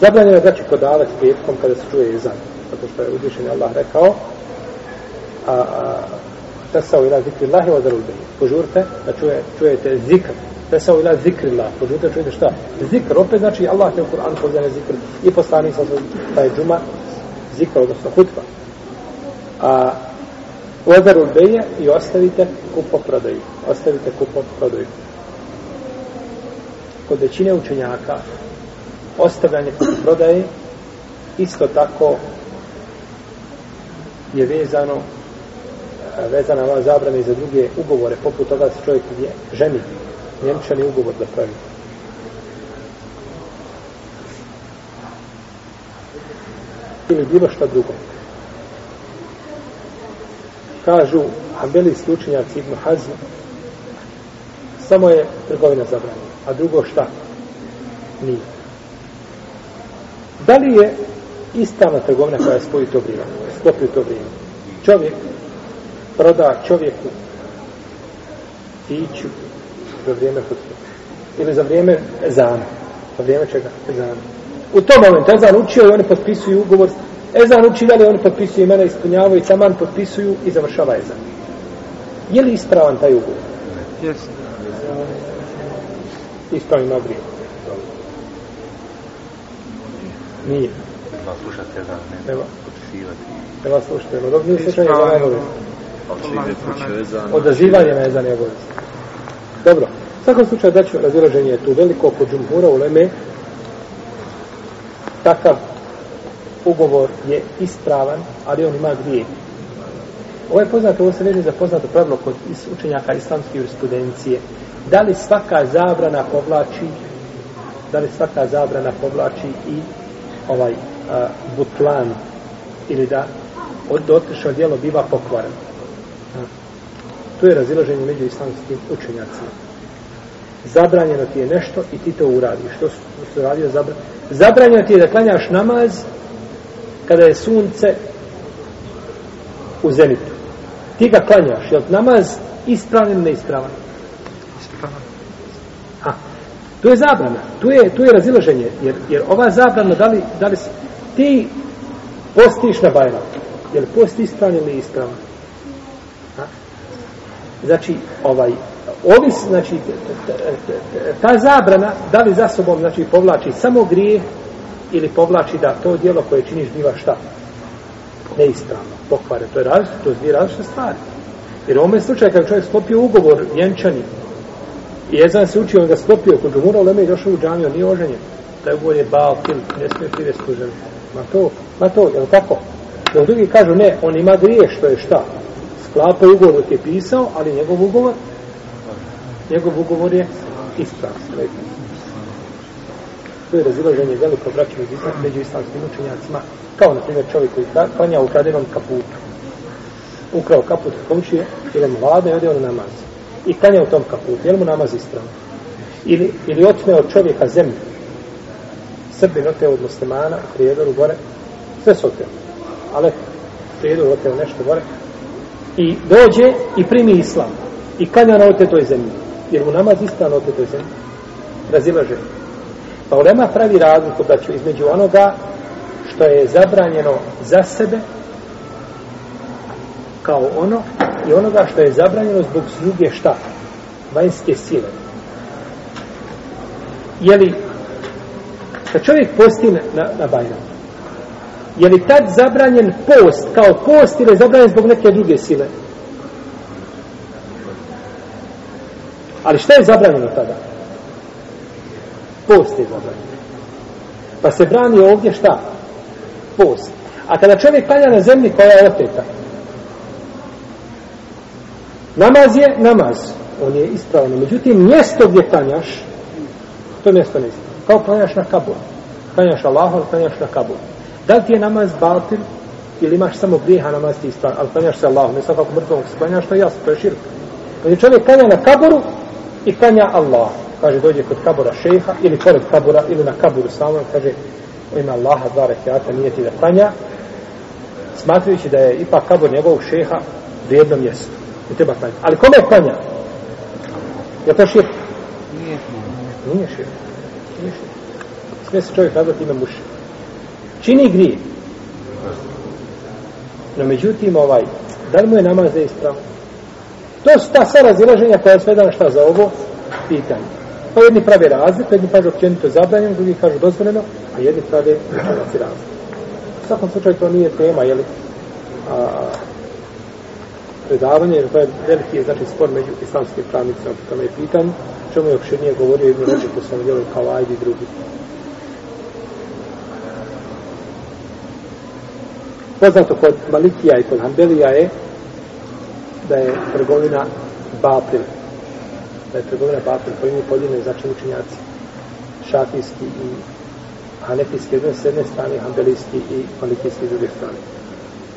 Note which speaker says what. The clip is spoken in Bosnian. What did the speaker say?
Speaker 1: Zabranjeno je znači prodavati petkom kada se čuje ezan. Zato što je uzvišen Allah rekao a, a tesao ila zikri Allahi wa zarul behi. Požurte da čuje, čujete zikr. Tesao ila zikri Allah. Požurte da čujete šta? Zikr. Opet znači Allah te u Kur'an pozvane zikr. I poslani sa taj džuma zikr, odnosno hutba. A Odarul beje i ostavite kupo prodaju. Ostavite kupo prodaju. Kod većine učenjaka ostavljanje prodaje isto tako je vezano vezana ova zabrana i za druge ugovore, poput toga se čovjek je ženi, njemčani ugovor da pravi. Ili bilo šta drugo. Kažu Hanbelijski učenjaci Ibn Hazm, samo je trgovina zabranjena, a drugo šta? Nije. Da li je ispravna trgovina koja spoji to vrijeme, sklopi to vrijeme? Čovjek proda čovjeku piću za vrijeme hutbe. Ili za vrijeme ezana. Za vrijeme čega? Ezana. U tom momentu ezan učio i oni potpisuju ugovor. Ezan uči da li oni potpisuju imena, ispunjavaju i taman potpisuju i završava ezan. Je li ispravan taj ugovor?
Speaker 2: Jeste.
Speaker 1: Ispravan ima vrijeme. Nije.
Speaker 3: Treba slušati za ne
Speaker 1: Treba.
Speaker 3: potpisivati.
Speaker 1: Treba slušati. Ono, dok nije slušanje za najbolje. Odazivanje na ezan je obavez. Dobro. U svakom slučaju da ću razilaženje je tu veliko kod džumhura u Leme. Takav ugovor je ispravan, ali on ima dvije. Ovo je poznato, ovo se veže za poznato pravilo kod učenjaka islamske jurisprudencije. Da li svaka zabrana povlači da li svaka zabrana povlači i ovaj a, butlan ili da od dotično djelo biva pokvareno. Tu je razilaženje među islamskim učenjacima. Zabranjeno ti je nešto i ti to uradiš. Što su, su radio zabranjeno? Zabranjeno ti je da klanjaš namaz kada je sunce u zenitu. Ti ga klanjaš. Je namaz ispravan ili neispravan?
Speaker 2: Ispravan.
Speaker 1: To je zabrana. to je, to je razilaženje. Jer, jer ova zabrana, da li, da li si, ti postiš na Bajram. Je li post ispravan ili ispravan? Ha? Znači, ovaj, ovi, znači, ta zabrana, da li za sobom, znači, povlači samo grijeh ili povlači da to dijelo koje činiš biva šta? Neispravno, pokvare. To je različito, to je dvije različite stvari. Jer u ovome slučaju, kada čovjek sklopio ugovor vjenčani, i Ezan se učio, on ga sklopio kod Džumura, Leme i došao u džamiju, on nije oženjen. Taj ugovor je bal, til, ne smiješ ti tu ženu. Ma to, ma to, je li tako? Dok drugi kažu, ne, on ima grije, što je šta? Sklapa ugovor dok je pisao, ali njegov ugovor, njegov ugovor je ispravan. To je razilaženje veliko braće iz islam- među islamskim učenjacima, kao na primjer čovjek koji klanja u ukradenom kaputu. Ukrao kaput od komšije, ili mu vlada i odeo na namaz. I klanja u tom kaputu, jel mu namaz ispravan? Ili, ili otme od čovjeka zemlju. Srbin oteo od muslimana, u prijedoru gore, sve su oteo. Ali prijedoru oteo nešto gore. I dođe i primi islam. I klanja na otetoj zemlji. Jer mu namaz ispravan na otetoj zemlji. Razilaže. Pa ulema pravi razliku braću, između onoga što je zabranjeno za sebe kao ono i onoga što je zabranjeno zbog druge šta? Vanjske sile. Je li kad čovjek posti na, na, na Bajram, je li tad zabranjen post kao post ili je zabranjen zbog neke druge sile? Ali šta je zabranjeno tada? Post je zabranjen. Pa se brani ovdje šta? Post. A kada čovjek klanja na zemlji koja je oteta, namaz je namaz. On je ispravno. Međutim, mjesto gdje klanjaš, to mjesto ne ispravno. Kao klanjaš na kabur. Klanjaš Allahu, klanjaš na kabur. Da li ti je namaz batil ili imaš samo grijeha namaz ti ispravno, ali klanjaš se Allahu, ne svakako mrtvom se klanjaš, to je jasno, to je širk. Kada čovjek klanja na kaburu i klanja Allah, kaže dođe kod kabura šeha ili pored kabura ili na kaburu samom, kaže u ime Allaha dva rekiata nije ti da klanja, smatrujući da je ipak kabur njegovog šeha vrijedno mjesto. I treba klanjati. Ali kome klanja? Je to širk?
Speaker 2: Nije.
Speaker 1: Nije širk. Nije širk. Smije se čovjek nazvati ime mušik. Čini grije. No međutim, ovaj, da li mu je namaz za ispravno? To su ta sva razilaženja koja je svedana šta za ovo pitanje. Pa jedni prave razliku, jedni kažu općenito zabranjeno, drugi kažu dozvoljeno, a jedni prave učenaci razliku. U svakom slučaju to nije tema, jeli, a, predavanje, jer to je veliki znači, spor među islamskim pravnicima po tome je pitan, čemu je opširnije govorio Ibn Ređe po svom djelu kao ajdi drugi. Poznato kod Malikija i kod Hanbelija je da je trgovina Bapril. Da je trgovina Bapril, po imu podijeljene znači učenjaci šafijski i hanefijski s jedne strane, hanbelijski i malikijski s druge strane.